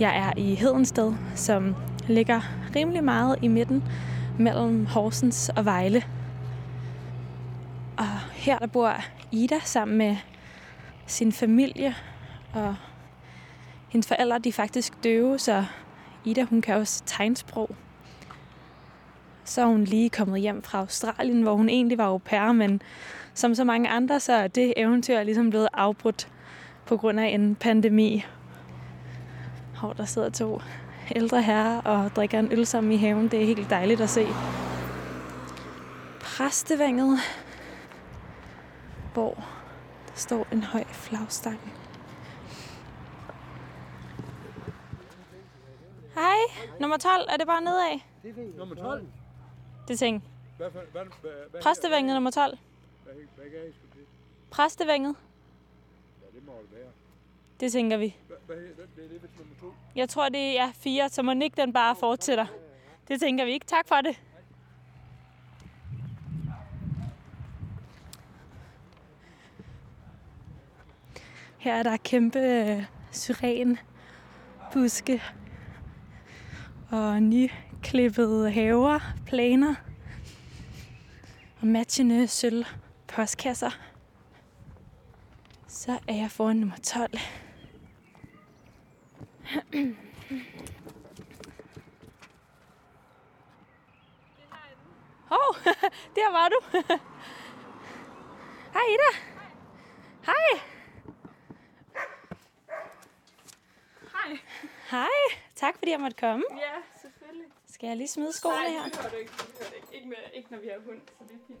Jeg er i Hedensted, som ligger rimelig meget i midten mellem Horsens og Vejle. Og her der bor Ida sammen med sin familie, og hendes forældre de er faktisk døve, så Ida hun kan også tegnsprog. Så er hun lige kommet hjem fra Australien, hvor hun egentlig var au pair, men som så mange andre, så er det eventyr ligesom blevet afbrudt på grund af en pandemi. Hvor der sidder to ældre herrer og drikker en øl sammen i haven. Det er helt dejligt at se. Præstevænget, hvor der står en høj flagstang. Hej, nummer 12. Er det bare nedad? Nummer 12? Det ting. Præstevænget nummer 12. hvad, hvad gav I sgu det? Præstevænget. Ja, det må det være. Det tænker vi. Hvad, hvad, det nummer to? Jeg tror, det er fire, så må ikke den bare fortsætter. Det tænker vi ikke. Tak for det. Her er der kæmpe øh, syren, buske og nyklippede haver, planer og matchende sølv postkasser. Så er jeg foran nummer 12. Hov, oh, der var du. Hej Ida. Hej. Hej. Hej. Tak fordi jeg måtte komme. Ja, selvfølgelig. Skal jeg lige smide skoene Nej, her? det behøver du ikke. Det behøver du ikke. Ikke, med, ikke når vi har hund, så det er fint.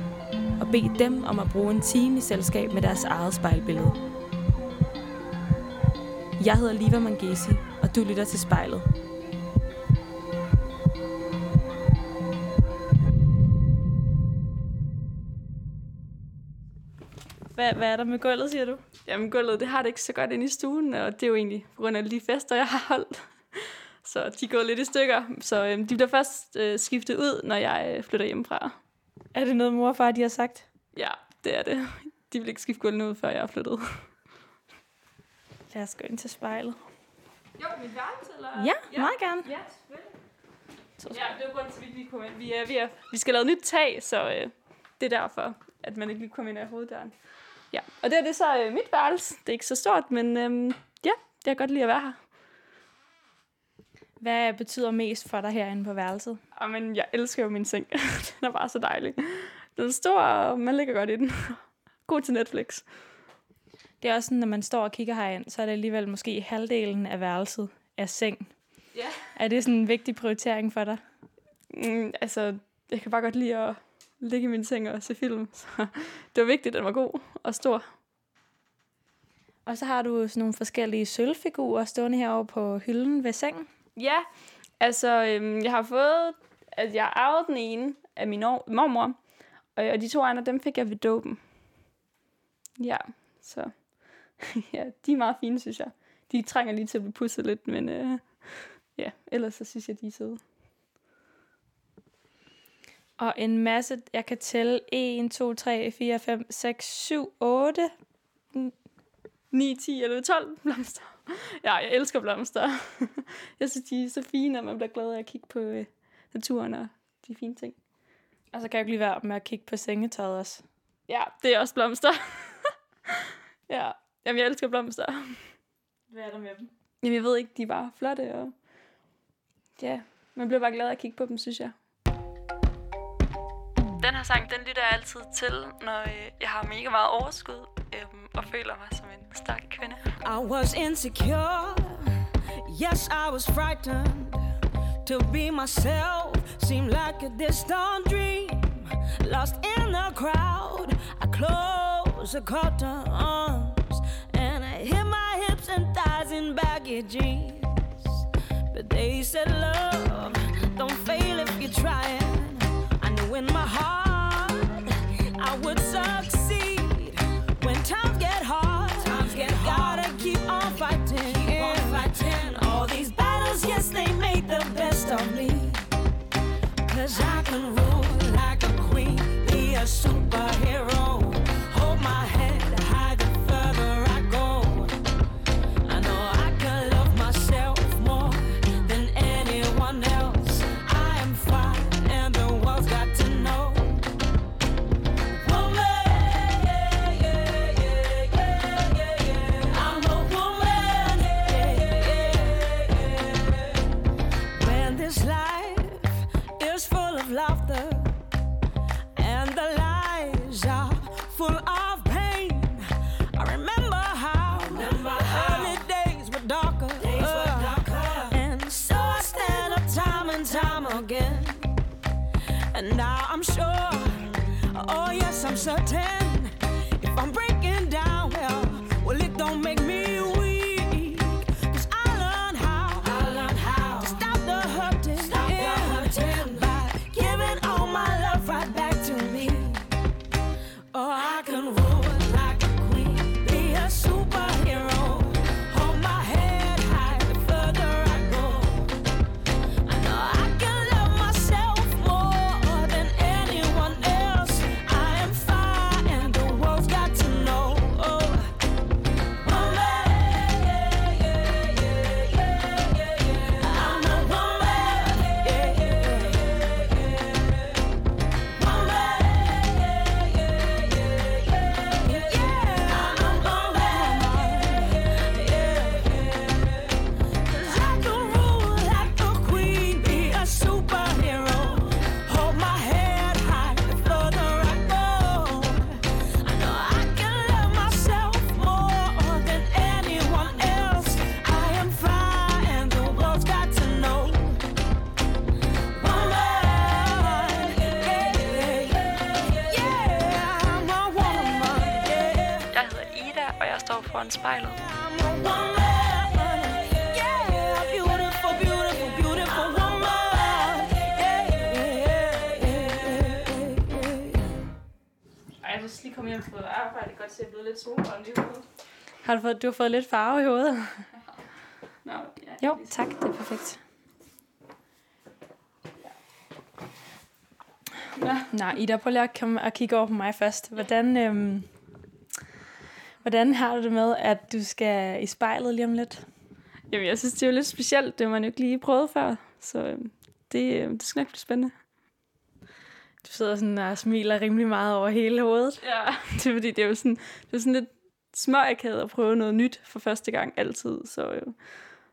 bede dem om at bruge en time i selskab med deres eget spejlbillede. Jeg hedder Liva Mangesi, og du lytter til spejlet. Hvad, hvad er der med gulvet, siger du? Jamen, gulvet, det har det ikke så godt inde i stuen, og det er jo egentlig på grund af de fester, jeg har holdt. Så de går lidt i stykker, så øhm, de bliver først øh, skiftet ud, når jeg øh, flytter hjemmefra. Er det noget, mor og far de har sagt? Ja, det er det. De vil ikke skifte gulvene ud, før jeg er flyttet. Lad os gå ind til spejlet. Jo, mit værelse, eller? Ja, meget gerne. Ja, selvfølgelig. Ja, det er jo grunden til, at vi ikke lige kommer ind. Vi, er, vi, er, vi skal lave nyt tag, så øh, det er derfor, at man ikke lige kommer ind af hoveddøren. Ja, og det er det så øh, mit værelse. Det er ikke så stort, men øh, ja, jeg kan godt lide at være her. Hvad betyder mest for dig herinde på værelset? Og, men jeg elsker jo min seng. den er bare så dejlig. Den er stor, og man ligger godt i den. God til Netflix. Det er også sådan, når man står og kigger herind, så er det alligevel måske halvdelen af værelset af seng. Ja. Er det sådan en vigtig prioritering for dig? Mm, altså, jeg kan bare godt lide at ligge i min seng og se film. Så det var vigtigt, at den var god og stor. Og så har du sådan nogle forskellige sølvfigurer stående herovre på hylden ved sengen. Ja, altså, øhm, jeg har fået... Altså, jeg har den ene af min or- mormor, og, og de to andre, dem fik jeg ved dåben. Ja, så... ja, de er meget fine, synes jeg. De trænger lige til at blive pudset lidt, men øh, ja, ellers så synes jeg, de er søde. Og en masse, jeg kan tælle 1, 2, 3, 4, 5, 6, 7, 8. 9, 10 eller 12 blomster. Ja, jeg elsker blomster. jeg synes, de er så fine, at man bliver glad af at kigge på øh, naturen og de fine ting. Og så kan jeg jo ikke lige være med at kigge på sengetøjet også. Ja, det er også blomster. ja, jamen jeg elsker blomster. Hvad er der med dem? Jamen jeg ved ikke, de er bare flotte og... Ja, man bliver bare glad af at kigge på dem, synes jeg. Den her sang, den lytter jeg altid til, når øh, jeg har mega meget overskud øh, og føler mig som kvinde. I was insecure. Yes, I was frightened. To be myself seemed like a distant dream. lost in the crowd. I close the curtains and I hit my hips and thighs in baggy jeans. Of me. Cause I can rule like a queen, be a superhero. And now I'm sure, oh yes, I'm certain. Har du fået, du har fået lidt farve i hovedet? Nå, ja, Jo, tak. Det er perfekt. Ja. Nå, Ida, prøv lige at komme og kigge over på mig først. Hvordan, øhm, hvordan har du det med, at du skal i spejlet lige om lidt? Jamen, jeg synes, det er jo lidt specielt. Det har man jo ikke lige prøvet før. Så øhm, det, øhm, det skal nok blive spændende. Du sidder sådan og smiler rimelig meget over hele hovedet. Ja, det er fordi, det er jo sådan, det er sådan lidt småakavet at prøve noget nyt for første gang altid. Så, øh,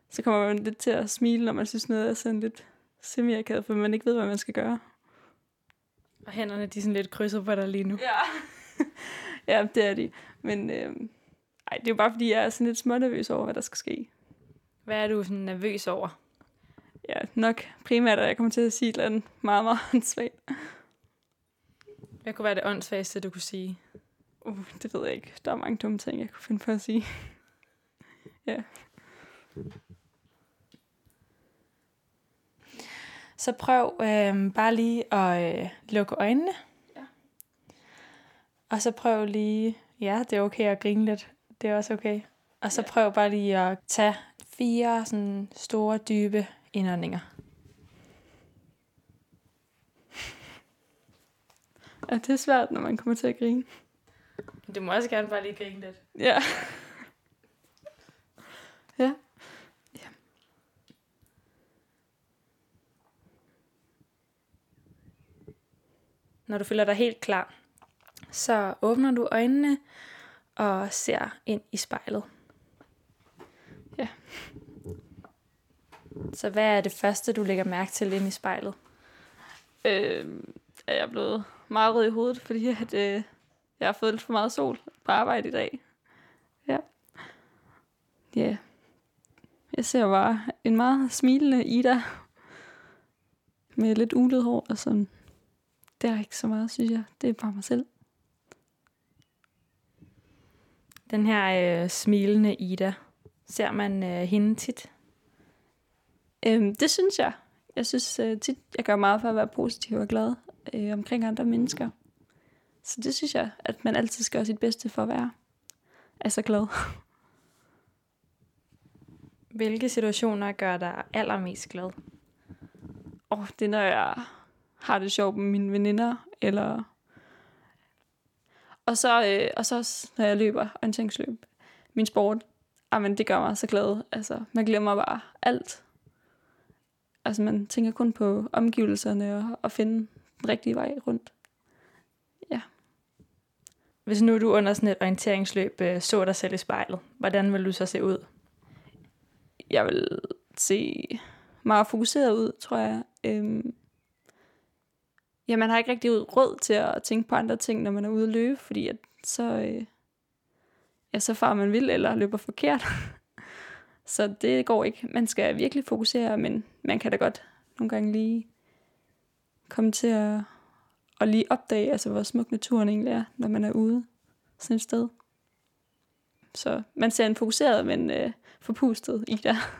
så kommer man lidt til at smile, når man synes noget er sådan lidt semi for man ikke ved, hvad man skal gøre. Og hænderne, de er sådan lidt krydset på dig lige nu. Ja. ja, det er de. Men øh, ej, det er jo bare fordi, jeg er sådan lidt smånervøs over, hvad der skal ske. Hvad er du sådan nervøs over? Ja, nok primært, at jeg kommer til at sige et eller andet meget, meget svagt. Hvad kunne være det åndssvageste, du kunne sige? Uh, det ved jeg ikke. Der er mange dumme ting, jeg kunne finde på at sige. ja. Så prøv øh, bare lige at øh, lukke øjnene. Ja. Og så prøv lige, ja, det er okay at grine lidt. Det er også okay. Og så Ja. prøv bare lige at tage fire sådan store, dybe indåndinger. ja, det er svært, når man kommer til at grine. Du må også gerne bare lige grine lidt. Ja. ja. Når du føler dig helt klar, så åbner du øjnene og ser ind i spejlet. Ja. Så hvad er det første, du lægger mærke til ind i spejlet? Øh, er jeg blevet meget rød i hovedet, fordi at, øh, jeg har fået lidt for meget sol på arbejde i dag. Ja. Ja. Jeg ser bare en meget smilende Ida med lidt ulet hår og sådan. Det er ikke så meget, synes jeg. Det er bare mig selv. Den her øh, smilende Ida, ser man øh, hende tit? Øhm, det synes jeg. Jeg synes øh, tit, jeg gør meget for at være positiv og glad øh, omkring andre mennesker. Så det synes jeg, at man altid skal gøre sit bedste for at være altså glad. Hvilke situationer gør dig allermest glad? Og det er, når jeg har det sjovt med mine veninder, eller... Og så, øh, og så også, når jeg løber orienteringsløb. Min sport, jamen, det gør mig så glad. Altså, man glemmer bare alt. Altså, man tænker kun på omgivelserne og at finde den rigtige vej rundt. Hvis nu du under sådan et orienteringsløb øh, så dig selv i spejlet, hvordan vil du så se ud? Jeg vil se meget fokuseret ud, tror jeg. Øhm, ja, man har ikke rigtig råd til at tænke på andre ting, når man er ude at løbe, fordi at så, øh, ja, så far man vil eller løber forkert. så det går ikke. Man skal virkelig fokusere, men man kan da godt nogle gange lige komme til at, at lige opdage, altså, hvor smuk naturen egentlig er, når man er ude sådan et sted. Så man ser en fokuseret, men øh, forpustet i der.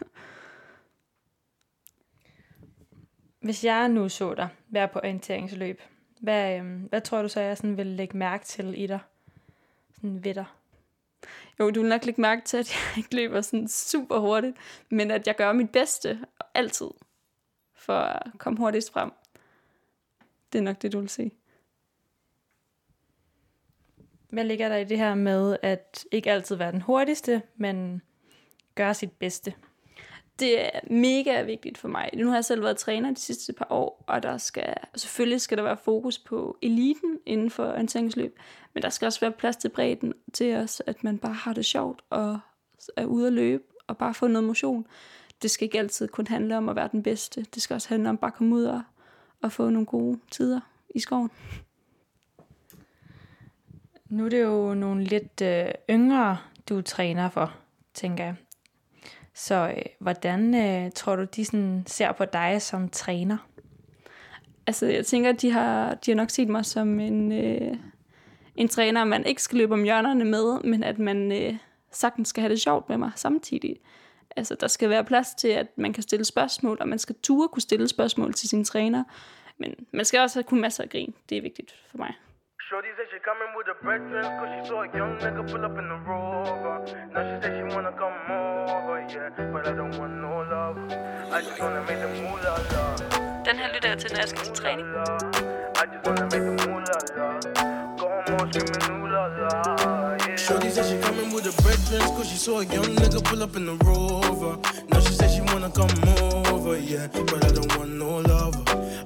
Hvis jeg nu så dig være på orienteringsløb, hvad, øh, hvad tror du så, jeg sådan vil lægge mærke til i dig? Sådan ved dig. Jo, du vil nok lægge mærke til, at jeg ikke løber sådan super hurtigt, men at jeg gør mit bedste altid for at komme hurtigst frem. Det er nok det, du vil se. Hvad ligger der i det her med at ikke altid være den hurtigste, men gøre sit bedste? Det er mega vigtigt for mig. Nu har jeg selv været træner de sidste par år, og der skal, selvfølgelig skal der være fokus på eliten inden for orienteringsløb, men der skal også være plads til bredden til os, at man bare har det sjovt og er ude at løbe og bare få noget motion. Det skal ikke altid kun handle om at være den bedste. Det skal også handle om bare at komme ud og, og få nogle gode tider i skoven. Nu er det jo nogle lidt øh, yngre, du træner for, tænker jeg. Så øh, hvordan øh, tror du, de sådan ser på dig som træner? Altså, jeg tænker, de har, de har nok set mig som en, øh, en træner, man ikke skal løbe om hjørnerne med, men at man øh, sagtens skal have det sjovt med mig samtidig. Altså, der skal være plads til, at man kan stille spørgsmål, og man skal ture kunne stille spørgsmål til sin træner. Men man skal også have kun masser af grin. Det er vigtigt for mig. Shorty said she coming with her brethren Cause she saw a young nigga pull up in the rover Now she said she wanna come over, yeah But I don't want no love I just wanna make the moolah la Den her lytter jeg til, når jeg skal til træning. I just wanna make the moolah la Go home all screaming ooh la la, Shorty said she coming with her brethren Cause she saw a young nigga pull up in the rover. Now she said she wanna come over, yeah But I don't want no love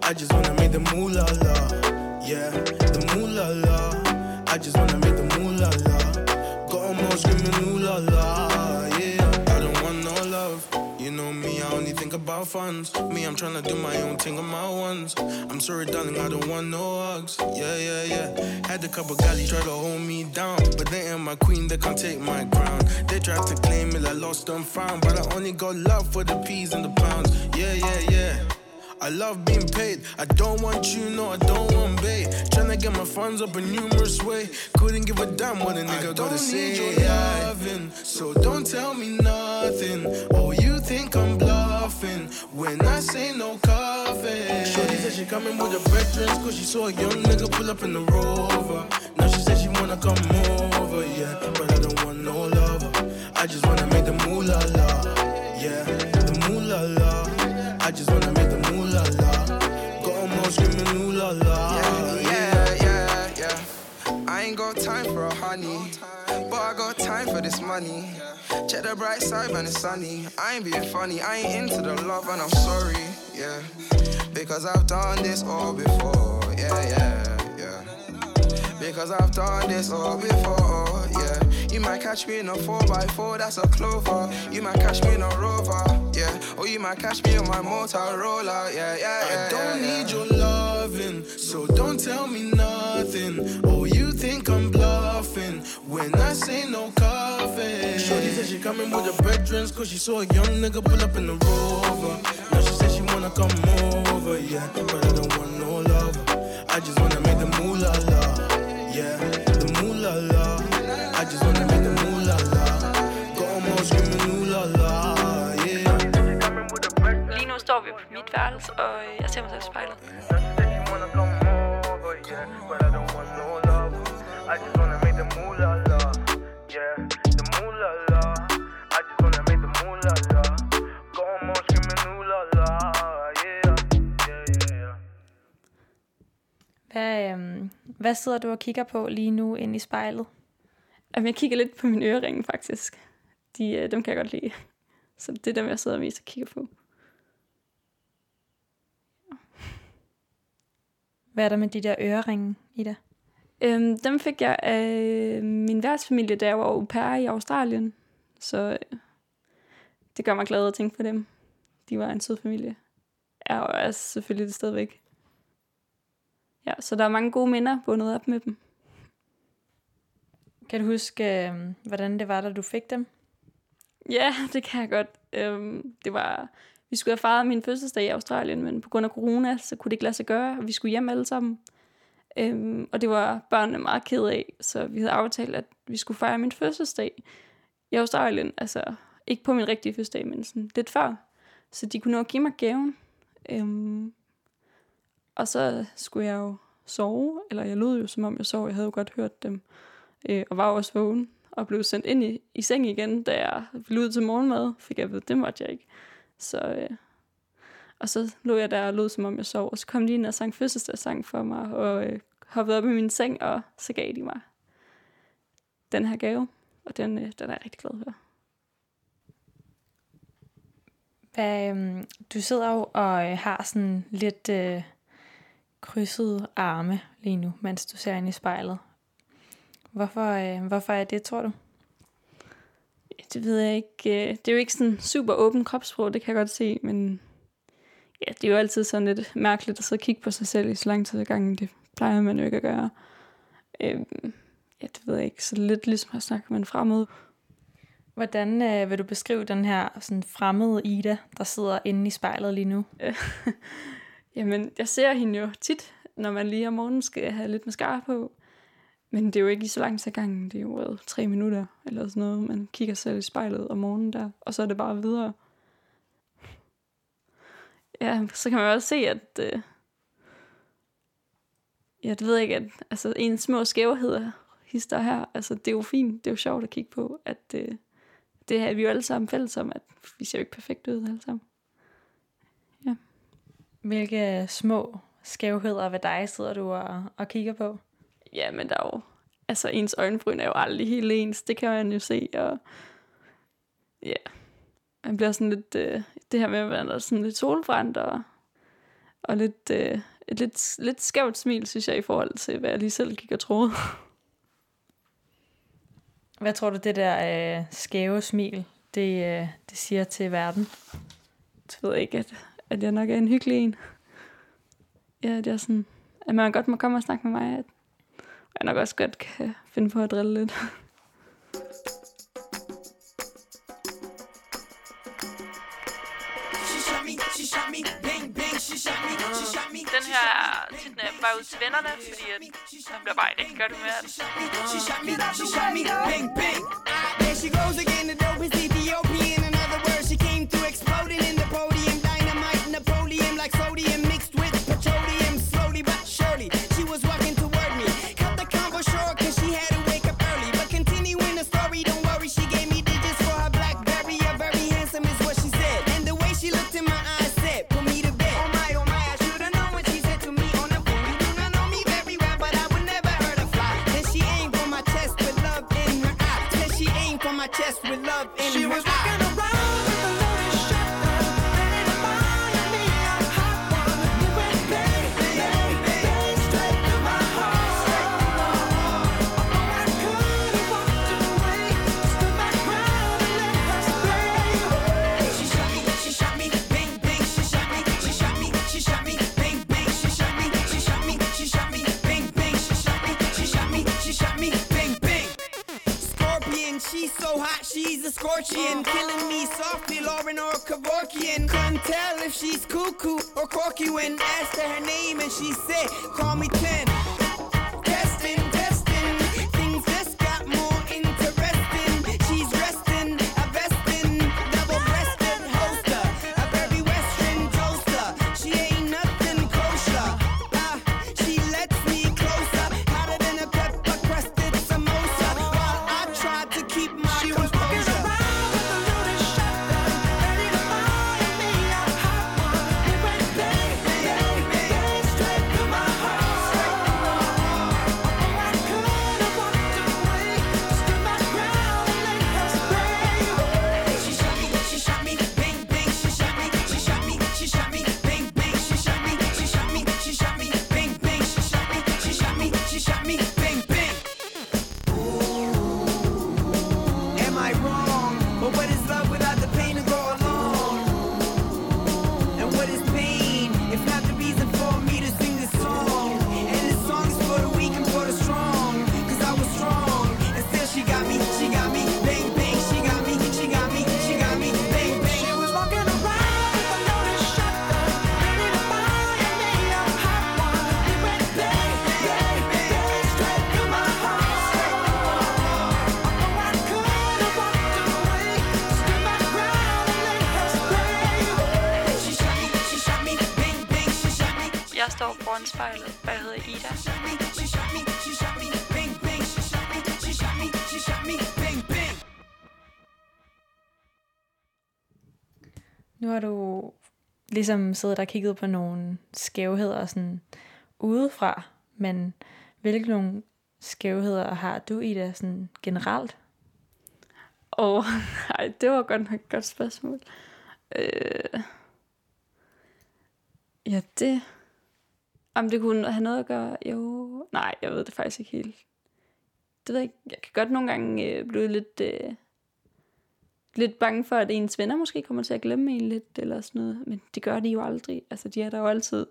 I just wanna make the moolah la Yeah, the moolah la I just wanna make the moolah la Got 'em all screaming ooh la la think about funds Me, I'm tryna do my own thing on my ones I'm sorry, darling, I don't want no hugs Yeah, yeah, yeah Had a couple galley try to hold me down But they ain't my queen, they can't take my crown They tried to claim it, I lost and found But I only got love for the peas and the pounds Yeah, yeah, yeah I love being paid. I don't want you, no, I don't want bait. Tryna get my funds up a numerous way. Couldn't give a damn what a nigga gotta say. Need your loving, so don't tell me nothing. Oh, you think I'm when I say no coffee. Shorty said she coming with her brethren, cause she saw a young nigga pull up in the rover. Now she said she wanna come over, yeah. But I don't want no lover. I just wanna make the moolah la, yeah. The moolah la. I just wanna make the moolah la. Got 'em all screaming ooh la la. Yeah, yeah, yeah. yeah. I ain't got time for a honey, I got time for this money. Check the bright side when it's sunny. I ain't being funny, I ain't into the love and I'm sorry, yeah. Because I've done this all before, yeah, yeah, yeah. Because I've done this all before, yeah. You might catch me in a 4x4, that's a clover. You might catch me in a rover, yeah. Or you might catch me on my Motorola, yeah, yeah, yeah. I don't yeah, need your loving, so don't tell me nothing. When I say no coffee. Shorty said she coming with her brethren, cause she saw a young nigga pull up in the rover. Now she said she wanna come over, yeah, but I don't want no love. I just wanna make the moolah la. Yeah, the moolah la. I just wanna make the moolah la. 'em all screaming ooh la la. Yeah. Lige nu står vi på mit værelse, og jeg ser mig selv i spejlet. Hvad, øhm, hvad sidder du og kigger på lige nu inde i spejlet? Jamen, jeg kigger lidt på mine øreringe, faktisk. De, øh, dem kan jeg godt lide. Så det er dem, jeg sidder mest og kigger på. Hvad er der med de der øreringe, Ida? Øhm, dem fik jeg af min værtsfamilie, da jeg var au pair i Australien. Så øh, det gør mig glad at tænke på dem. De var en sød familie. Jeg er selvfølgelig det stadigvæk. Ja, så der er mange gode minder bundet op med dem. Kan du huske, øhm, hvordan det var, da du fik dem? Ja, det kan jeg godt. Øhm, det var, vi skulle have fejret min fødselsdag i Australien, men på grund af corona, så kunne det ikke lade sig gøre, og vi skulle hjem alle sammen. Øhm, og det var børnene meget ked af, så vi havde aftalt, at vi skulle fejre min fødselsdag i Australien. Altså, ikke på min rigtige fødselsdag, men sådan lidt før. Så de kunne nå at give mig gaven. Øhm, og så skulle jeg jo sove, eller jeg lød jo som om jeg sov, jeg havde jo godt hørt dem, øh, og var også vågen, og blev sendt ind i, i seng igen, da jeg ville ud til morgenmad, fik jeg ved, det måtte jeg ikke. Så, øh, og så lå jeg der og lød som om jeg sov, og så kom de ind og sang fødselsdagssang for mig, og øh, hoppede op i min seng, og så gav de mig den her gave, og den, øh, den er jeg rigtig glad for. Hvad, øhm, du sidder jo og øh, har sådan lidt øh, krydsede arme lige nu, mens du ser ind i spejlet. Hvorfor, øh, hvorfor er det, tror du? Det ved jeg ikke. øh, Det er jo ikke sådan super åben kropssprog, det kan jeg godt se, men ja, det er jo altid sådan lidt mærkeligt at sidde og kigge på sig selv i så lang tid ad gangen. Det plejer man jo ikke at gøre. Øhm, ja, det ved jeg ikke. Så lidt ligesom at snakke med en fremmed. Hvordan øh, vil du beskrive den her sådan fremmede Ida, der sidder inde i spejlet lige nu? Jamen, jeg ser hende jo tit, når man lige om morgenen skal have lidt mascara på. Men det er jo ikke i så lang tid gangen. Det er jo hvad, tre minutter eller sådan noget. Man kigger selv i spejlet om morgenen der, og så er det bare videre. Ja, så kan man jo også se, at... Øh, ja, det ved jeg ikke, at altså, en små skævheder hister her, altså det er jo fint, det er jo sjovt at kigge på, at øh, det er vi jo alle sammen fælles om, at vi ser jo ikke perfekt ud alle sammen. Hvilke små skævheder ved dig sidder du og, og kigger på? Ja, men der er jo... Altså, ens øjenbryn er jo aldrig helt ens. Det kan man jo se, og... Ja. Man bliver sådan lidt... Øh, det her med at være sådan lidt solbrændt, og, og lidt, øh, et lidt, lidt skævt smil, synes jeg, i forhold til, hvad jeg lige selv gik og troede. Hvad tror du, det der øh, skæve smil, det, øh, det siger til verden? Så ved jeg ikke, at, at jeg nok er en hyggelig en. Ja, det er sådan... At man godt må komme og snakke med mig, at jeg nok også godt kan finde på at drille lidt. Den her er tit, når jeg bare ud til vennerne, fordi at man bliver bare i rigtig godt humør. She shot me, she shot me, bang, bang. There she goes again, the dope is Ethiopian. Shot me, bang, bang. Nu har du ligesom siddet og kigget på nogle skævheder sådan udefra, men hvilke nogle skævheder har du i det sådan generelt? Åh, oh, nej, det var godt nok et godt spørgsmål. Øh, ja, det... Om det kunne have noget at gøre... Jo... Nej, jeg ved det faktisk ikke helt. Det ved jeg ikke. Jeg kan godt nogle gange øh, blive lidt... Øh, lidt bange for, at ens venner måske kommer til at glemme en lidt, eller sådan noget. Men det gør de jo aldrig. Altså, de er der jo altid.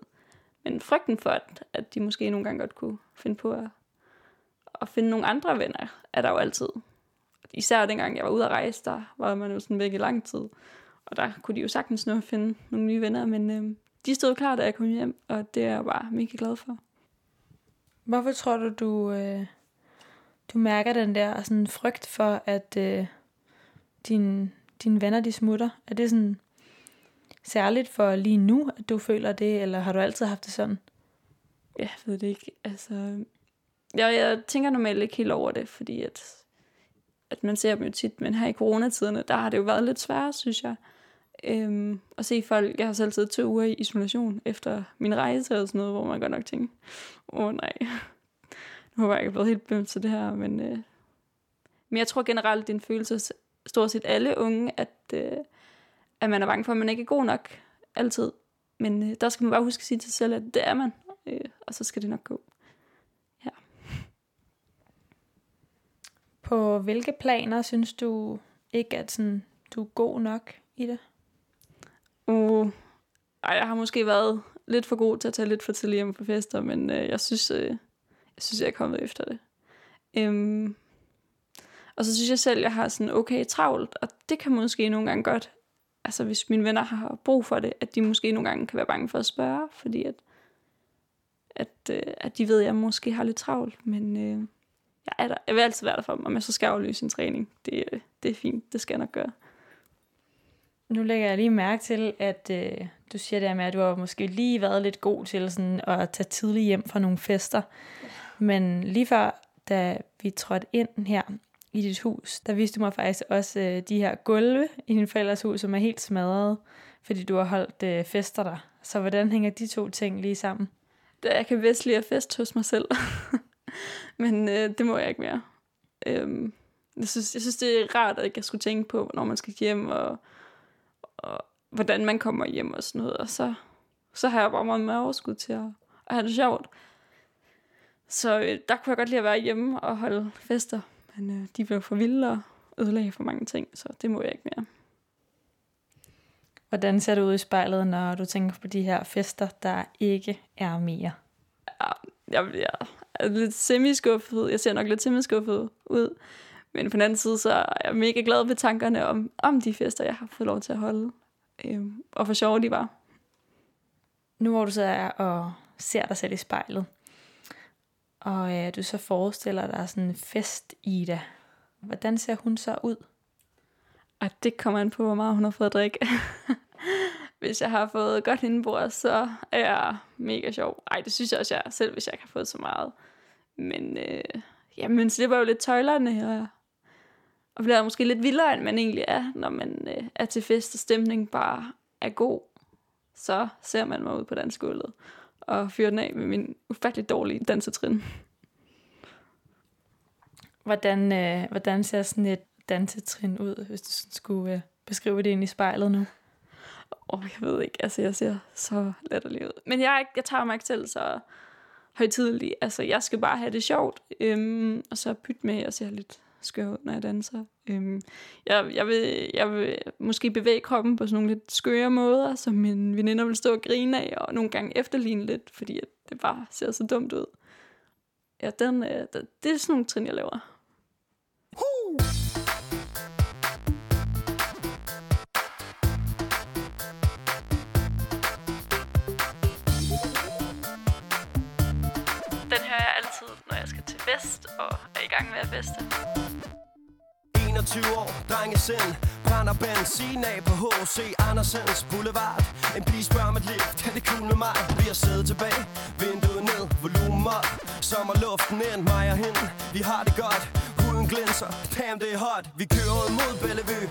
Men frygten for, at, at de måske nogle gange godt kunne finde på at, at finde nogle andre venner, er der jo altid især dengang jeg var ude at rejse, der var man jo sådan væk i lang tid. Og der kunne de jo sagtens nå at finde nogle nye venner, men øh, de stod klar, da jeg kom hjem, og det er jeg bare mega glad for. Hvorfor tror du, du, øh, du mærker den der sådan frygt for, at øh, dine, dine venner de smutter? Er det sådan særligt for lige nu, at du føler det, eller har du altid haft det sådan? Jeg ved det ikke. Altså, jeg, jeg tænker normalt ikke helt over det, fordi at, at man ser dem jo tit, men her i coronatiderne, der har det jo været lidt sværere, synes jeg. Øhm, at se folk, jeg har selv siddet to uger i isolation efter min rejse og sådan noget, hvor man godt nok tænker, åh oh, nej, nu har jeg ikke blevet helt bømt til det her, men, øh, men jeg tror generelt, det er en følelse, stort set alle unge, at, øh, at man er bange for, at man ikke er god nok altid. Men øh, der skal man bare huske at sige til sig selv, at det er man, øh, og så skal det nok gå. Ja. På hvilke planer synes du ikke, at sådan, du er god nok i det? Uh, ej, jeg har måske været lidt for god til at tage lidt for tidligt hjem på fester, men øh, jeg synes, øh, jeg synes, jeg er kommet efter det. Øhm, og så synes jeg selv, jeg har sådan okay travlt, og det kan måske nogle gange godt, altså hvis mine venner har brug for det, at de måske nogle gange kan være bange for at spørge, fordi at, at, øh, at de ved, at jeg måske har lidt travlt, men øh, jeg, er der, jeg vil altid være der for dem, om jeg så skal aflyse en træning. Det, øh, det er fint, det skal jeg nok gøre. Nu lægger jeg lige mærke til, at øh, du siger der med, at du har måske lige været lidt god til sådan, at tage tidligt hjem fra nogle fester. Men lige før, da vi trådte ind her i dit hus, der viste du mig faktisk også øh, de her gulve i din forældres hus, som er helt smadret, fordi du har holdt øh, fester der. Så hvordan hænger de to ting lige sammen? Da jeg kan bedst lide at fest hos mig selv. Men øh, det må jeg ikke mere. Øhm, jeg, synes, jeg synes, det er rart, at jeg skulle tænke på, når man skal hjem, og, og hvordan man kommer hjem og sådan noget. Og så, så har jeg bare meget mere overskud til at, at have det sjovt. Så øh, der kunne jeg godt lide at være hjemme og holde fester. Men øh, de blev for vilde og ødelagde for mange ting, så det må jeg ikke mere. Hvordan ser du ud i spejlet, når du tænker på de her fester, der ikke er mere? Ja, jeg bliver lidt semi-skuffet. Jeg ser nok lidt semi-skuffet ud. Men på den anden side, så er jeg mega glad ved tankerne om, om de fester, jeg har fået lov til at holde. Øhm, og hvor sjove de var. Nu hvor du så er og ser dig selv i spejlet, og øh, du så forestiller dig sådan en fest, Ida. Hvordan ser hun så ud? Og det kommer an på, hvor meget hun har fået at drikke. hvis jeg har fået godt indbord, så er jeg mega sjov. Ej, det synes jeg også, jeg er, selv hvis jeg ikke har fået så meget. Men øh, jamen, slipper jo lidt tøjlerne, og, og bliver måske lidt vildere, end man egentlig er, når man øh, er til fest, og stemningen bare er god. Så ser man mig ud på dansegulvet og fyrer den af med min ufattelig dårlige dansetrin. Hvordan, øh, hvordan ser sådan et dansetrin ud, hvis du sådan skulle øh, beskrive det ind i spejlet nu? Åh, oh, jeg ved ikke, altså jeg ser så latterlig ud. Men jeg, jeg tager mig ikke selv så højtidelig. Altså, jeg skal bare have det sjovt, øhm, og så pytte med, og se lidt skør ud, når jeg danser. Øhm, jeg, jeg, vil, jeg vil måske bevæge kroppen på sådan nogle lidt skøre måder, som min veninder vil stå og grine af, og nogle gange efterligne lidt, fordi at det bare ser så dumt ud. Ja, den, øh, det er sådan nogle trin, jeg laver. Den hører jeg altid, når jeg skal til fest og er i gang med at feste. 21 år, drengesind Brænder benzin af på H.C. Andersens Boulevard En pige spørger mit liv, kan det cool med mig? Vi har siddet tilbage, vinduet ned, volumen op Sommerluften ind, mig og hende, vi har det godt glinser, Pam, det er hot. Vi kører ud mod Bellevue.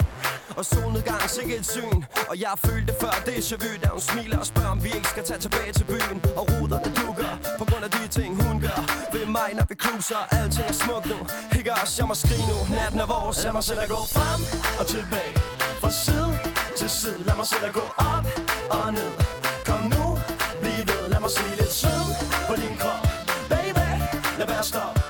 Og solnedgang, sikkert et syn. Og jeg følte det før, det er vu Da hun smiler og spørger, om vi ikke skal tage tilbage til byen. Og ruderne dukker, på grund af de ting hun gør. Ved mig, når vi cruiser, alting er smukt nu. Ikke også, jeg må skrige nu, natten er vores Lad mig selv at gå frem og tilbage. Fra side til side, lad mig selv at gå op og ned. Kom nu, bliv ved, lad mig se lidt sød på din krop. Baby, lad være stop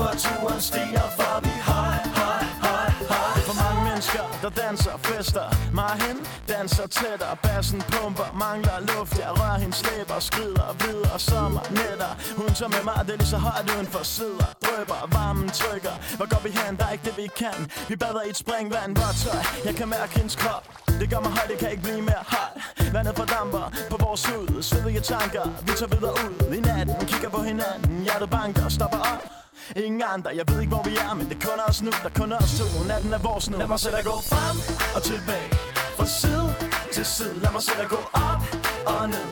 Temperaturen stiger, for vi har, høj, høj, høj For mange mennesker, der danser og fester Mig hen danser tættere. Bassen pumper, mangler luft Jeg rører hendes læber, skrider videre Sommer, nætter. Hun tager med mig, det er lige så højt uden for sider. Drøber, varmen trykker. Hvor går vi hen? Der er ikke det vi kan. Vi bader i et springvand, hvor tøj. Jeg kan mærke hendes krop. Det gør mig høj, det kan ikke blive mere højt Vandet fordamper på vores hud. Svedige tanker, vi tager videre ud. I natten, kigger på hinanden. Hjertet banker, stopper op. Ingen andre, jeg ved ikke hvor vi er Men det er kun os nu, der kun er os to. Natten er vores nu. Lad mig selv at gå frem og tilbage. Fra side til side. Lad mig selv at gå op og ned.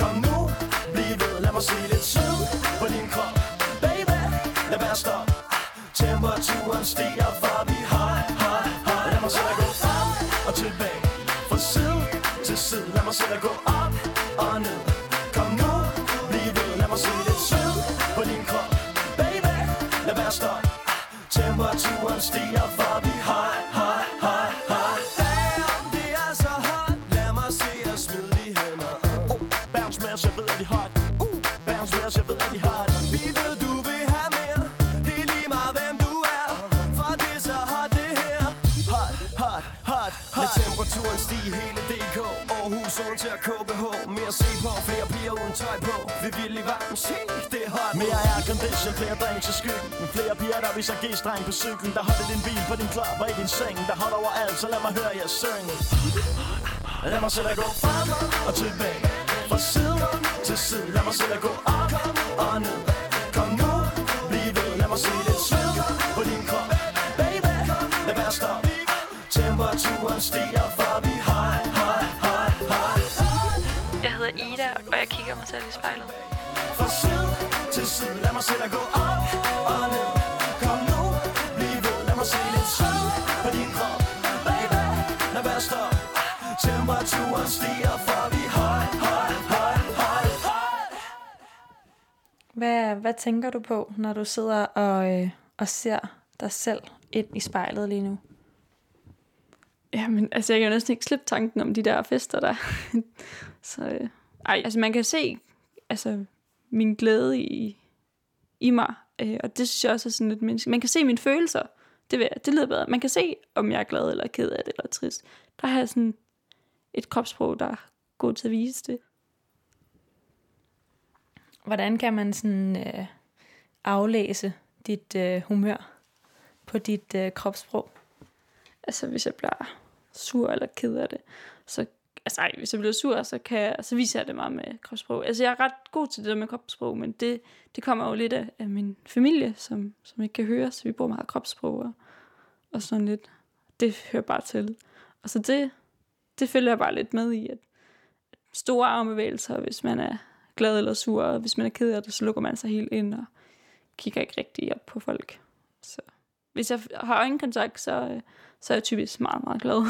Kom nu, bliv ved. Lad mig se lidt sød på din krop. Baby, lad være stop Temperaturen stiger for vi høj, høj, høj Lad mig selv at gå frem og tilbage. Fra side til side. Lad mig selv at gå op i varmen, shit, det er hot Mere aircondition, flere drinks i skyggen Flere piger, der viser G-streng på cyklen Der holder din bil på din klap og i din seng. Der holder over alt, så lad mig høre jer synge. Lad mig selv at gå frem og tilbage. Fra side til side. Lad mig selv at gå op og ned. Kom nu, bliv ved. Lad mig se lidt sved på din krop. Baby, lad være stop Temperaturen stiger for vi high, high, high, high Jeg hedder Ida, og jeg kigger mig selv i spejlet. Side Lad mig selv at gå op. Og ned Kom nu, bliv ved. Lad mig se lidt sød på din krop Baby, lad være stop Temperaturen stiger for vi høj, høj, høj, høj, høj Hvad, hvad tænker du på, når du sidder og, øh, og ser dig selv ind i spejlet lige nu? Jamen, altså jeg kan jo næsten ikke slippe tanken om de der fester der. så, øh, ej, altså man kan se altså, min glæde i, i mig, øh, og det synes jeg også er sådan lidt menneske. Man kan se mine følelser, det, vil det lyder bedre. Man kan se, om jeg er glad eller ked af det eller trist. Der har jeg sådan et kropssprog, der er god til at vise det. Hvordan kan man sådan øh, aflæse dit øh, humør på dit øh, kropssprog? Altså, hvis jeg bliver sur eller ked af det, så altså, ej, hvis jeg bliver sur, så, kan jeg, så viser jeg det meget med kropssprog. Altså, jeg er ret god til det der med kropssprog, men det, det kommer jo lidt af, af min familie, som, som ikke kan høre, så vi bruger meget kropssprog og, og sådan lidt. Det hører bare til. Og så det, det følger jeg bare lidt med i, at store armbevægelser, hvis man er glad eller sur, og hvis man er ked af det, så lukker man sig helt ind og kigger ikke rigtig op på folk. Så hvis jeg har øjenkontakt, så, så er jeg typisk meget, meget glad.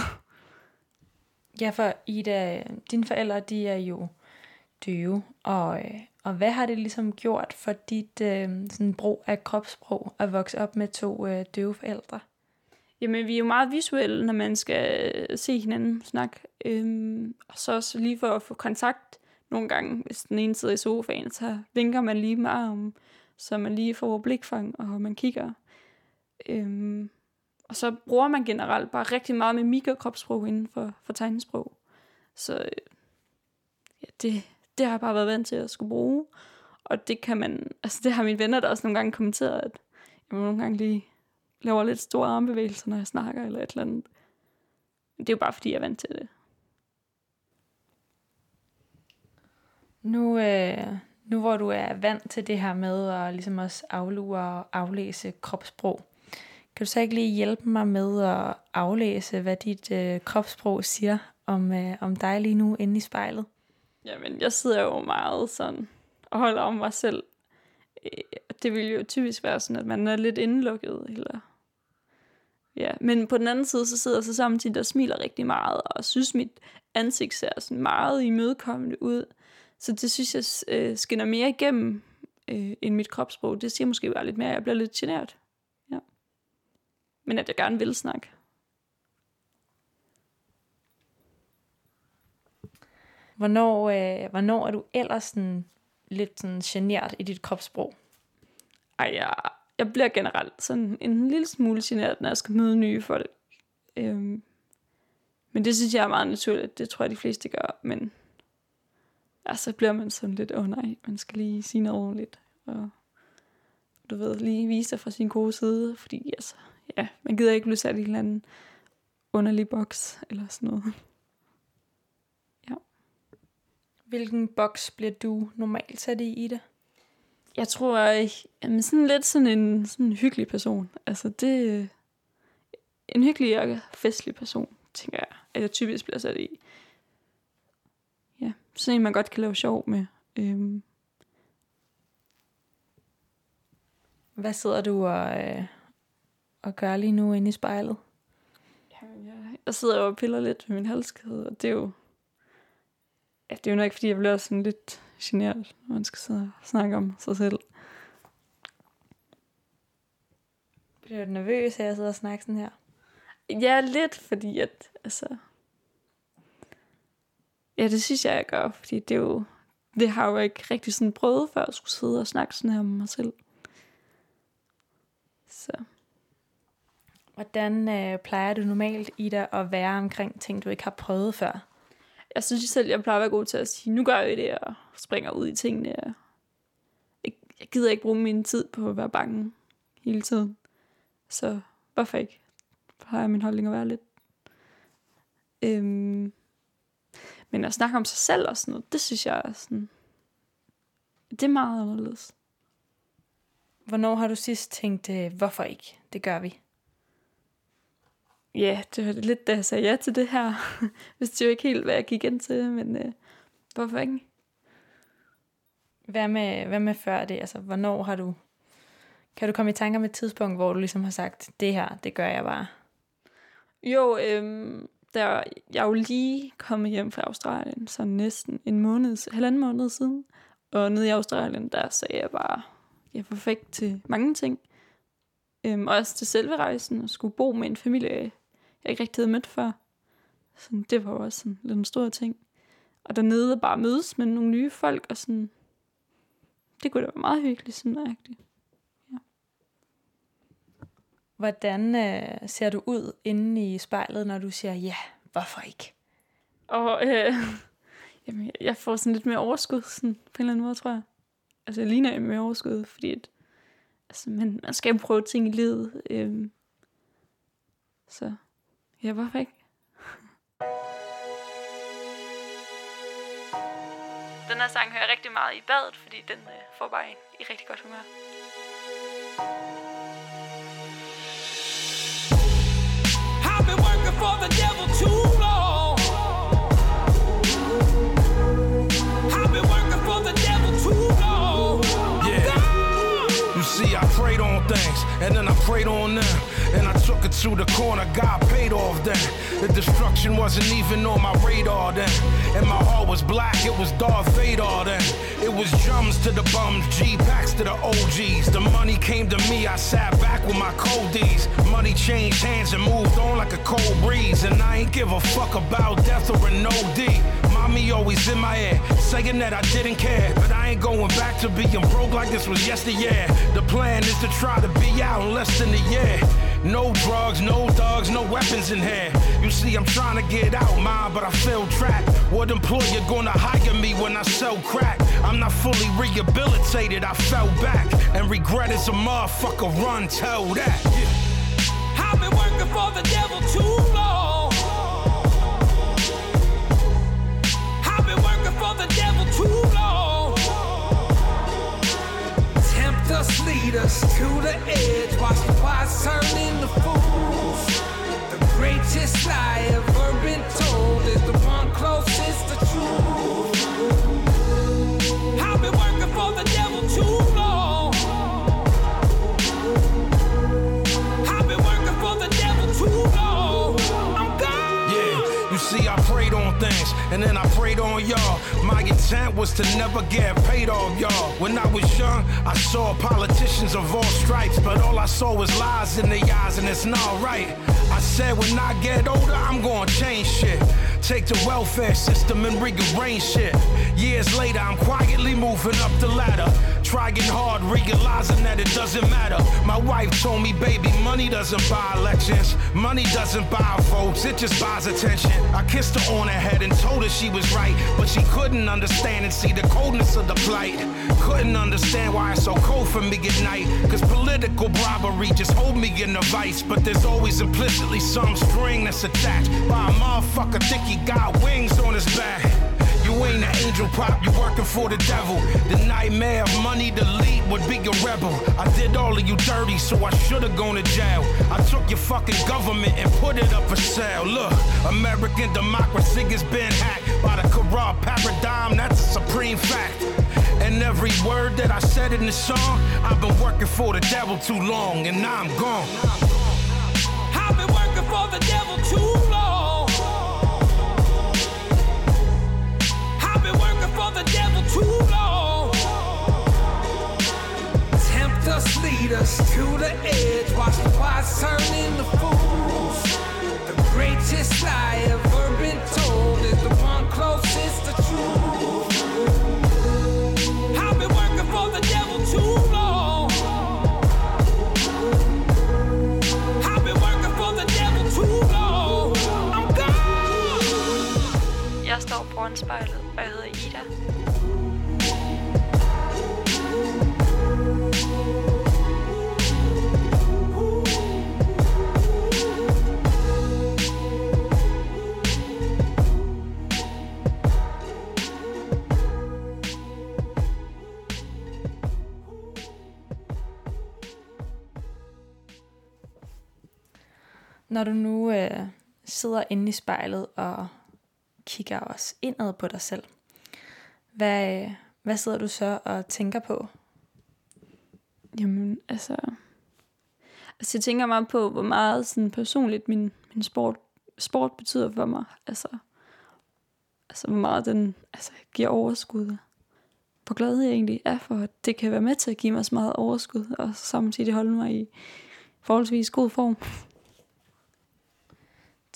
Ja, for Ida, dine forældre, de er jo døve, og, øh, og hvad har det ligesom gjort for dit øh, sådan brug af kropssprog at vokse op med to øh, døve forældre? Jamen, vi er jo meget visuelle, når man skal øh, se hinanden snakke. Øhm, og så også lige for at få kontakt nogle gange, hvis den ene sidder i sofaen, så vinker man lige med armen, så man lige får blikfang, og man kigger. Øhm, og så bruger man generelt bare rigtig meget med mikrokropssprog inden for, for tegnesprog. Så øh, ja, det, det har jeg bare været vant til at skulle bruge. Og det kan man, altså det har mine venner der også nogle gange kommenteret, at jeg må nogle gange lige laver lidt store armbevægelser, når jeg snakker eller et eller andet. Men det er jo bare fordi, jeg er vant til det. Nu, øh, nu hvor du er vant til det her med at ligesom også aflure og aflæse kropssprog, kan du så ikke lige hjælpe mig med at aflæse, hvad dit øh, kropssprog siger om, øh, om dig lige nu inde i spejlet? Jamen, jeg sidder jo meget sådan og holder om mig selv. Øh, det vil jo typisk være sådan, at man er lidt indelukket. Eller... Ja. Men på den anden side, så sidder jeg så samtidig og smiler rigtig meget, og synes, mit ansigt ser sådan meget imødekommende ud. Så det synes jeg øh, skinner mere igennem øh, end mit kropssprog. Det siger måske bare lidt mere, at jeg bliver lidt genert. Men at jeg gerne vil snakke. Hvornår, øh, hvornår er du ellers sådan, lidt sådan genert i dit kropssprog? Ej, jeg, jeg bliver generelt sådan en lille smule generet, når jeg skal møde nye folk. Øhm, men det synes jeg er meget naturligt. Det tror jeg, de fleste gør. Men ja, så bliver man sådan lidt, åh oh, nej, man skal lige sige noget ordentligt. Og du ved, lige vise sig fra sin gode side. Fordi altså, ja, man gider ikke blive sat i en eller anden underlig boks eller sådan noget. Hvilken boks bliver du normalt sat i, Ida? Jeg tror, jeg er sådan lidt sådan en sådan en hyggelig person. Altså det en hyggelig og festlig person, tænker jeg, at jeg typisk bliver sat i. Ja, sådan en, man godt kan lave sjov med. Øhm, Hvad sidder du og, øh, og gør lige nu inde i spejlet? Jamen, jeg, jeg sidder og piller lidt med min halskæde, og det er jo... Ja, det er jo nok, fordi jeg bliver sådan lidt generet, når man skal sidde og snakke om sig selv. Bliver du nervøs at sidde og snakke sådan her? Ja, lidt, fordi at, altså... Ja, det synes jeg, jeg gør, fordi det er jo... Det har jeg jo ikke rigtig sådan prøvet før, at skulle sidde og snakke sådan her med mig selv. Så Hvordan øh, plejer du normalt, Ida, at være omkring ting, du ikke har prøvet før? jeg synes selv, jeg plejer at være god til at sige, nu gør jeg det, og springer ud i tingene. Jeg, jeg gider ikke bruge min tid på at være bange hele tiden. Så hvorfor ikke? Plejer min holdning at være lidt. Øhm, men at snakke om sig selv og sådan noget, det synes jeg er sådan... Det er meget anderledes. Hvornår har du sidst tænkt, øh, hvorfor ikke? Det gør vi. Ja, det var lidt, da jeg sagde ja til det her. Hvis det jo ikke helt, hvad jeg gik ind til, men øh, hvorfor ikke? Hvad med, hvad med før det? Altså, hvornår har du... Kan du komme i tanker med et tidspunkt, hvor du ligesom har sagt, det her, det gør jeg bare? Jo, øhm, der, jeg er jo lige kommet hjem fra Australien, så næsten en måned, halvanden måned siden. Og nede i Australien, der sagde jeg bare, jeg er perfekt til mange ting. Øhm, også til selve rejsen, og skulle bo med en familie, jeg ikke rigtig havde mødt før. Så det var jo også sådan lidt en stor ting. Og dernede bare mødes med nogle nye folk, og sådan, det kunne da være meget hyggeligt, sådan rigtigt. Hvordan øh, ser du ud inde i spejlet, når du siger, ja, hvorfor ikke? Og øh, jamen, jeg får sådan lidt mere overskud, sådan, på en eller anden måde, tror jeg. Altså, jeg ligner mere overskud, fordi at, altså, man, man skal jo prøve ting i livet. Øh, Så ja, hvorfor ikke? Den her sang hører jeg rigtig meget i badet, fordi den øh, får bare en i rigtig godt humør. I've been working for the devil too long. I've been working for the devil too long. Yeah. You see, I prayed on things, and then I prayed on them. And I took it to the corner, God paid off then. The destruction wasn't even on my radar then. And my heart was black, it was Darth Vader then. It was drums to the bums, G packs to the OGs. The money came to me, I sat back with my coldies. Money changed hands and moved on like a cold breeze. And I ain't give a fuck about death or an OD. Mommy always in my ear, saying that I didn't care. But I ain't going back to being broke like this was yesteryear. The plan is to try to be out in less than a year. No drugs, no thugs, no weapons in here. You see, I'm trying to get out, mine, but I feel trapped. What employer gonna hire me when I sell crack? I'm not fully rehabilitated, I fell back. And regret is a motherfucker, run, tell that. I've been working for the devil too long. I've been working for the devil too long. Tempt us, lead us to the edge. Watch turn into fools. The greatest lie ever been told and then I prayed on y'all. My intent was to never get paid off y'all. When I was young, I saw politicians of all stripes, but all I saw was lies in their eyes, and it's not right. I said, when I get older, I'm gonna change shit. Take the welfare system and rearrange shit. Years later, I'm quietly moving up the ladder. Trying hard, realizing that it doesn't matter. My wife told me, baby, money doesn't buy elections. Money doesn't buy votes, it just buys attention. I kissed her on her head and told her she was right. But she couldn't understand and see the coldness of the plight. Couldn't understand why it's so cold for me at night. Cause political bribery just hold me in a vice. But there's always implicitly some string that's attached by a motherfucker think he got wings on his back. Ain't an angel pop, you working for the devil. The nightmare of money to lead would be a rebel. I did all of you dirty, so I should've gone to jail. I took your fucking government and put it up for sale. Look, American democracy has been hacked by the corrupt paradigm, that's a supreme fact. And every word that I said in the song, I've been working for the devil too long, and now I'm gone. Når du nu øh, sidder inde i spejlet og kigger også indad på dig selv, hvad, øh, hvad sidder du så og tænker på? Jamen, altså... Altså, jeg tænker meget på, hvor meget sådan personligt min, min sport, sport betyder for mig. Altså, altså, hvor meget den altså, giver overskud. Hvor glad jeg egentlig er for, at det kan være med til at give mig så meget overskud, og samtidig holde mig i forholdsvis god form.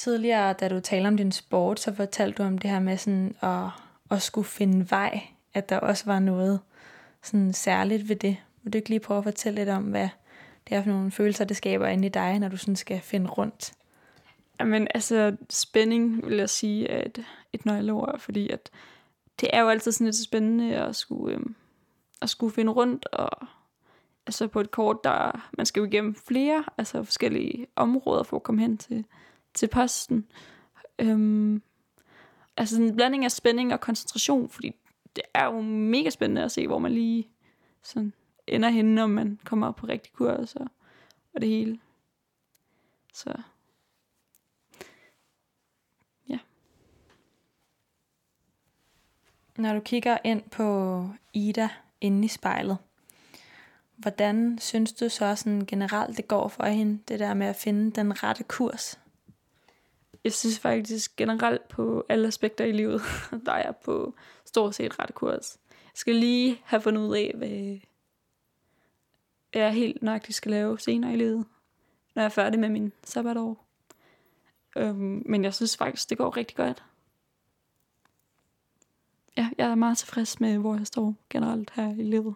Tidligere, da du talte om din sport, så fortalte du om det her med sådan at, at skulle finde vej. At der også var noget sådan særligt ved det. Vil du ikke lige prøve at fortælle lidt om, hvad det er for nogle følelser, det skaber inde i dig, når du sådan skal finde rundt? Jamen, altså, spænding, vil jeg sige, er et, et nøgleord, fordi at det er jo altid sådan lidt spændende at skulle, øhm, at skulle finde rundt, og altså på et kort, der man skal jo igennem flere altså forskellige områder for at komme hen til, til posten. Øhm, altså sådan en blanding af spænding og koncentration, fordi det er jo mega spændende at se, hvor man lige sådan ender henne, når man kommer op på rigtig kurs og, og det hele. Så ja. Når du kigger ind på Ida inde i spejlet, hvordan synes du så sådan generelt, det går for hende, det der med at finde den rette kurs? Jeg synes faktisk generelt på alle aspekter i livet, der er jeg på stort set ret kurs. Jeg skal lige have fundet ud af, hvad jeg helt nøjagtigt skal lave senere i livet, når jeg er færdig med min sabbatår. Øhm, men jeg synes faktisk, det går rigtig godt. Ja, jeg er meget tilfreds med, hvor jeg står generelt her i livet.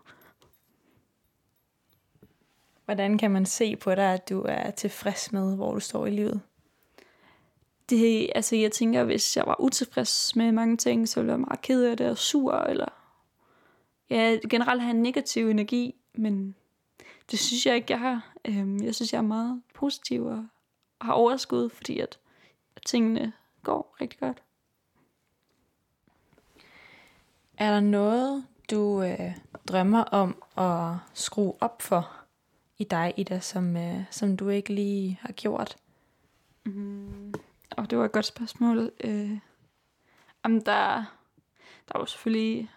Hvordan kan man se på dig, at du er tilfreds med, hvor du står i livet? Det, altså jeg tænker, hvis jeg var utilfreds med mange ting, så ville jeg være meget ked af det og sur, eller ja, generelt have en negativ energi, men det synes jeg ikke, jeg har. Øhm, Jeg synes, jeg er meget positiv og har overskud, fordi at, tingene går rigtig godt. Er der noget, du øh, drømmer om at skrue op for i dig, Ida, som, øh, som du ikke lige har gjort? Mm. Og det var et godt spørgsmål. Øh, om der, der var selvfølgelig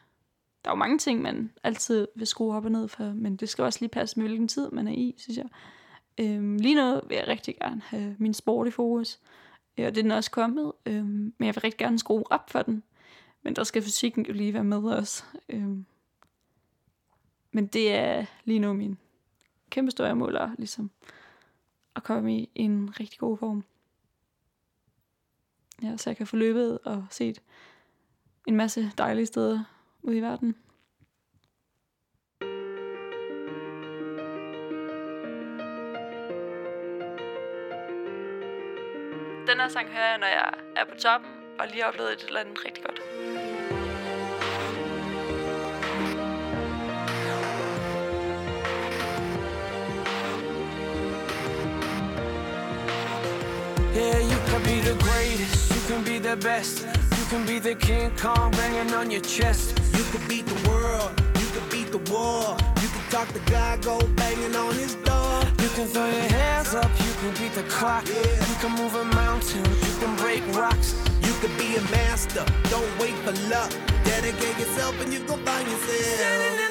der er jo mange ting, man altid vil skrue op og ned for, men det skal også lige passe med, hvilken tid man er i, synes jeg. Øhm, lige nu vil jeg rigtig gerne have min sport i fokus, ja, og det er den også kommet, øhm, men jeg vil rigtig gerne skrue op for den. Men der skal fysikken jo lige være med også. Øhm, men det er lige nu min kæmpe store mål, er ligesom at komme i en rigtig god form. Ja, så jeg kan få løbet og set en masse dejlige steder ude i verden. Den her sang hører jeg, når jeg er på toppen og lige har oplevet et eller andet rigtig godt. Yeah, you can be the greatest, can be the best. You can be the King Kong banging on your chest. You could beat the world, you could beat the war. You could talk to God, go banging on his door. You can throw your hands up, you can beat the clock. Yeah. You can move a mountain, you can break rocks. You could be a master, don't wait for luck. Dedicate yourself and you gon' find yourself.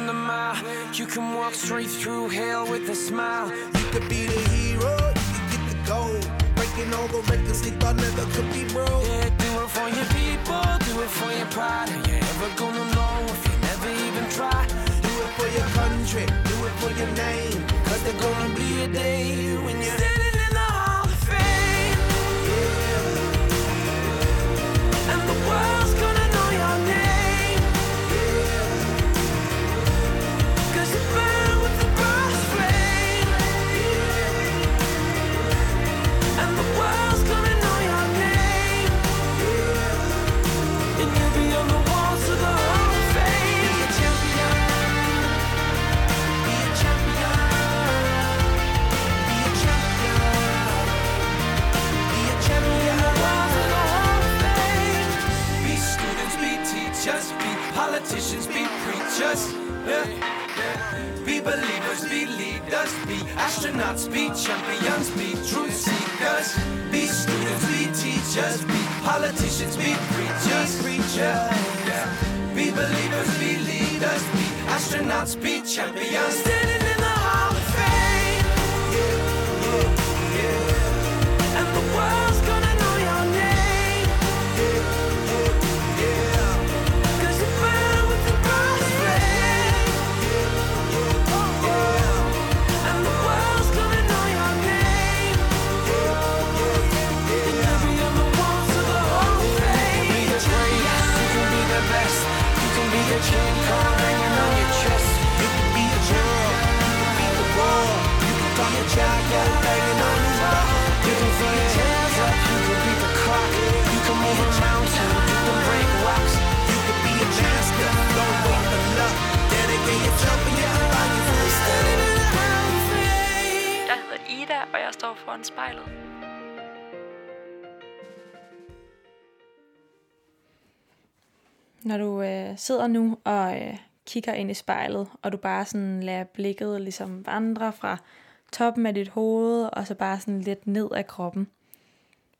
Run the mile. You can walk straight through hell with a smile. You could be the hero, you could get the gold. Breaking all the records they thought never could be broke. Yeah, do it for your people, do it for your pride. Are you ever gonna know if you never even try? Do it for your country, do it for your name. Cause there's gonna be a day when you're politicians, be preachers. Yeah. Be believers, be leaders, be astronauts, be champions, be truth seekers. Be students, be teachers, be politicians, be preachers, preachers. Be believers, be leaders, be astronauts, be champions. Sidder nu og øh, kigger ind i spejlet, og du bare sådan lader blikket ligesom vandre fra toppen af dit hoved, og så bare sådan lidt ned af kroppen.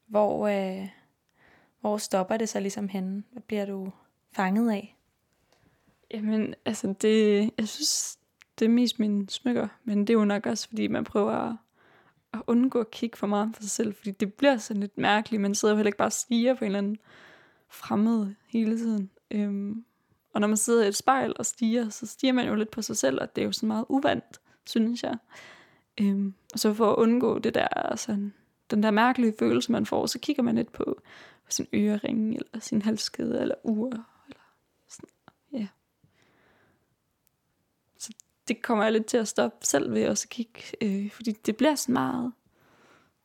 Hvor, øh, hvor stopper det så ligesom henne? Hvad bliver du fanget af? Jamen, altså det, jeg synes, det er mest mine smykker, men det er jo nok også, fordi man prøver at, at undgå at kigge for meget på sig selv, fordi det bliver sådan lidt mærkeligt. Man sidder jo heller ikke bare og stiger på en eller anden fremmed hele tiden. Øhm, og når man sidder i et spejl og stiger, så stiger man jo lidt på sig selv, og det er jo sådan meget uvandt, synes jeg. Øhm, og så for at undgå det der, sådan, den der mærkelige følelse, man får, så kigger man lidt på sin ørering, eller sin halskæde, eller ur, eller sådan, ja. Så det kommer jeg lidt til at stoppe selv ved også at kigge, øh, fordi det bliver sådan meget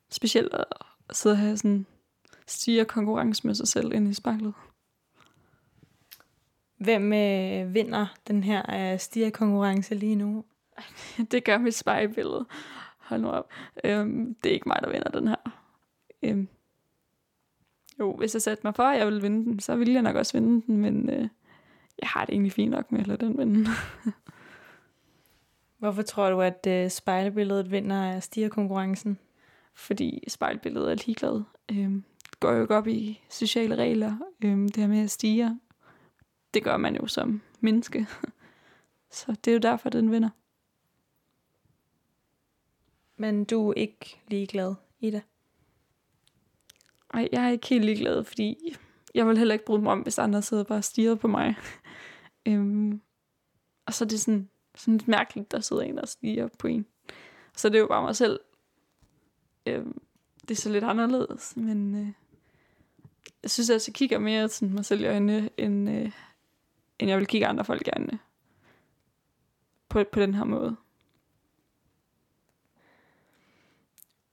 specielt at, sidde og have sådan stiger konkurrence med sig selv ind i spejlet. Hvem øh, vinder den her øh, stigerkonkurrence lige nu? det gør mit spejlbillede. Hold nu op. Øhm, det er ikke mig, der vinder den her. Øhm, jo, hvis jeg satte mig for, at jeg ville vinde den, så ville jeg nok også vinde den, men øh, jeg har det egentlig fint nok med at lade den vinde. Hvorfor tror du, at øh, spejlbilledet vinder stigerkonkurrencen? Fordi spejlbilledet er ligeglad. Øhm, går jo ikke op i sociale regler. Øhm, det her med at stige, det gør man jo som menneske. Så det er jo derfor, den vinder. Men du er ikke ligeglad, Ida? Ej, jeg er ikke helt ligeglad, fordi jeg vil heller ikke bryde mig om, hvis andre sidder bare og stiger på mig. øhm, og så er det sådan, sådan lidt mærkeligt, der sidder en og stiger på en. Så det er jo bare mig selv. Øhm, det er så lidt anderledes, men øh, jeg synes, at jeg kigger mere sådan mig selv i øjnene, end, øh, end jeg vil kigge andre folk i øjnene. På, på den her måde.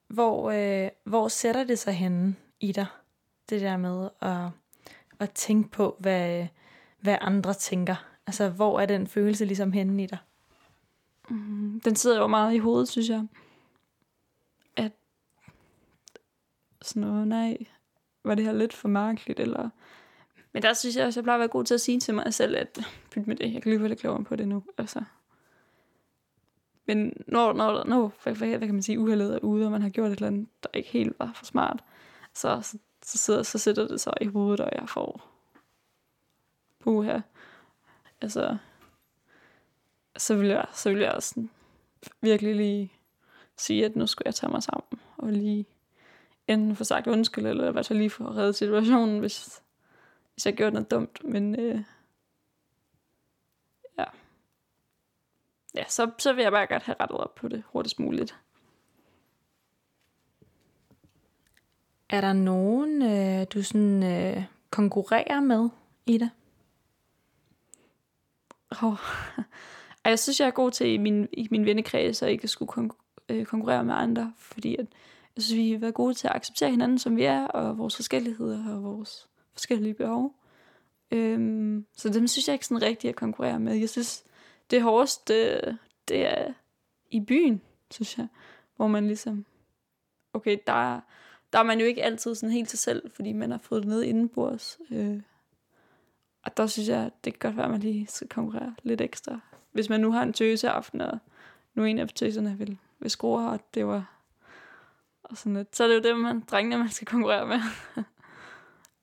Hvor, øh, hvor sætter det sig henne i dig? Det der med at, at tænke på, hvad, hvad andre tænker. Altså, hvor er den følelse ligesom henne i dig? Mm, den sidder jo meget i hovedet, synes jeg. At sådan noget, nej, var det her lidt for mærkeligt, eller... Men der synes jeg også, jeg plejer at være god til at sige til mig selv, at pyt med det, jeg kan lige lidt klogere på det nu. Altså. Men når, når, når hvad, hvad, hvad kan man sige, uheldet er ude, og man har gjort et eller andet, der ikke helt var for smart, så, så, så, sidder, så sætter det sig i hovedet, og jeg får puha. Altså, så vil jeg, så vil jeg også virkelig lige sige, at nu skulle jeg tage mig sammen, og lige enten få sagt undskyld, eller i hvert fald lige få reddet situationen, hvis, hvis jeg gjorde noget dumt. Men øh, ja, ja så, så vil jeg bare godt have rettet op på det hurtigst muligt. Er der nogen, øh, du sådan øh, konkurrerer med, Ida? Oh. Ej, jeg synes, jeg er god til i min, i min vennekreds at ikke skulle øh, konkurrere med andre, fordi at, jeg synes, vi er gode til at acceptere hinanden, som vi er, og vores forskelligheder og vores forskellige behov. Øhm, så dem synes jeg ikke sådan rigtigt at konkurrere med. Jeg synes, det hårdeste, det er i byen, synes jeg, hvor man ligesom, okay, der, der er man jo ikke altid sådan helt sig selv, fordi man har fået det ned indenbords. Øh, og der synes jeg, det kan godt være, at man lige skal konkurrere lidt ekstra. Hvis man nu har en tøseaften, og nu en af tøserne vil, vil skrue, og det var og sådan lidt. Så er det jo dem, man, drengene, man skal konkurrere med.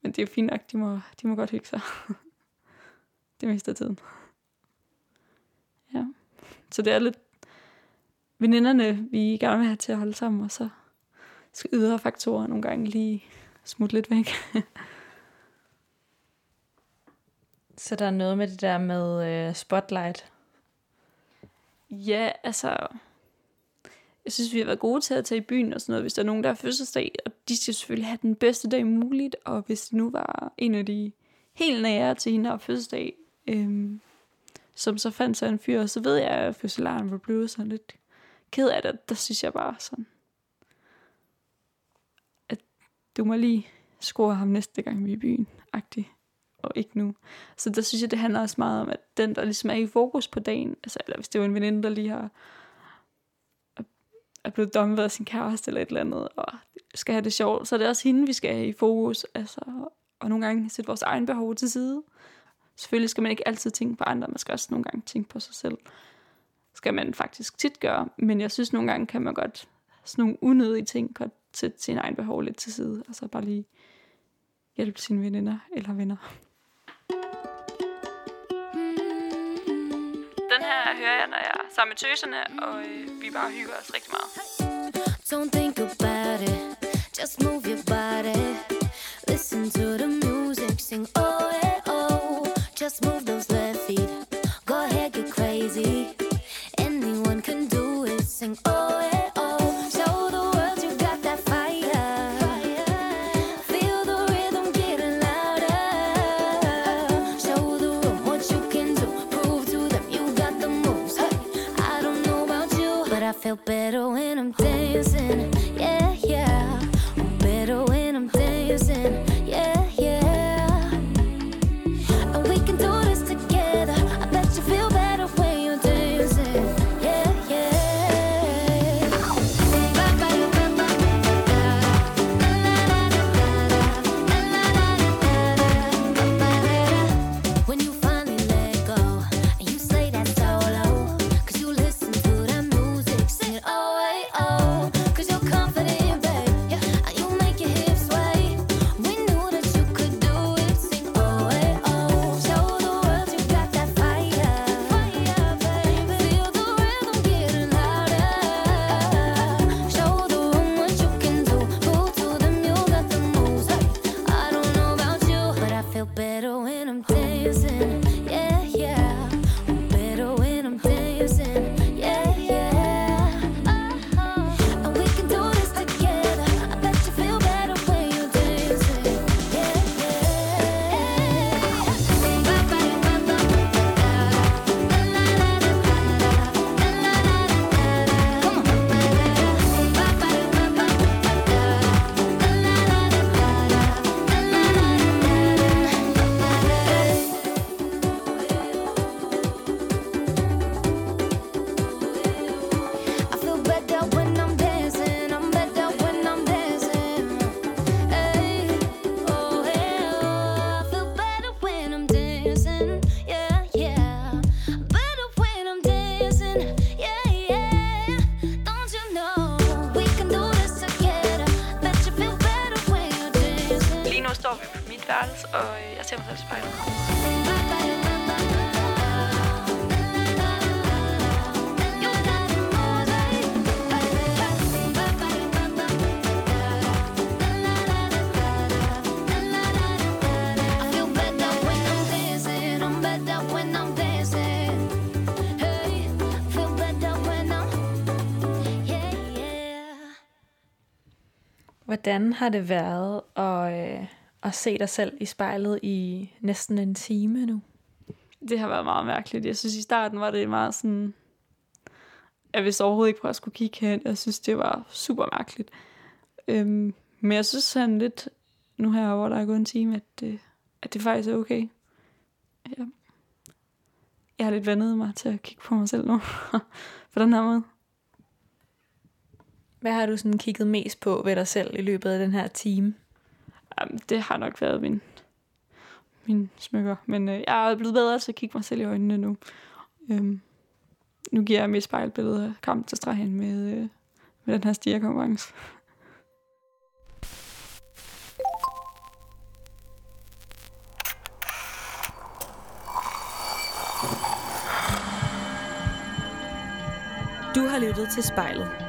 Men det er fint nok, de må, de må godt hygge sig. det meste af tiden. Ja. Så det er lidt veninderne, vi gerne vil have til at holde sammen, og så skal ydre faktorer nogle gange lige smutte lidt væk. Så der er noget med det der med øh, spotlight. Ja, altså... Jeg synes, vi har været gode til at tage i byen og sådan noget, hvis der er nogen, der har fødselsdag, og de skal selvfølgelig have den bedste dag muligt, og hvis det nu var en af de helt nære til hende, der har fødselsdag, øhm, som så fandt sig en fyr, så ved jeg, at fødselaren var blevet sådan lidt ked af det. Der synes jeg bare sådan, at du må lige score ham næste gang, vi er i byen, agtig og ikke nu. Så der synes jeg, det handler også meget om, at den, der ligesom er i fokus på dagen, altså, eller hvis det var en veninde, der lige har er blevet dumpet af sin kæreste eller et eller andet, og skal have det sjovt, så er det også hende, vi skal have i fokus. Altså, og nogle gange sætte vores egen behov til side. Selvfølgelig skal man ikke altid tænke på andre, man skal også nogle gange tænke på sig selv. Skal man faktisk tit gøre, men jeg synes nogle gange kan man godt sådan nogle unødige ting godt sætte sin egen behov lidt til side, og så bare lige hjælpe sine veninder eller venner. Her hører jeg, når jeg er sammen med tøserne, og øh, vi bare hygger os rigtig meget. Don't think about it, just move your body. Listen to the music, sing oh yeah oh. Just move those left feet, go ahead get crazy. Anyone can do it, sing oh. Hvordan har det været at, øh, at se dig selv i spejlet i næsten en time nu? Det har været meget mærkeligt. Jeg synes, i starten var det meget sådan... Jeg vidste overhovedet ikke, hvor jeg skulle kigge hen. Jeg synes, det var super mærkeligt. Øhm, men jeg synes sådan lidt, nu her, hvor der er gået en time, at det, at det faktisk er okay. Ja. Jeg har lidt vandet mig til at kigge på mig selv nu. på den her måde. Hvad har du sådan kigget mest på ved dig selv i løbet af den her time? Jamen, det har nok været min, min smykker. Men øh, jeg er blevet bedre til at kigge mig selv i øjnene nu. Øhm, nu giver jeg mit spejlbillede af kamp til stregen med, øh, med den her stigerkonkurrence. Du har lyttet til Spejlet.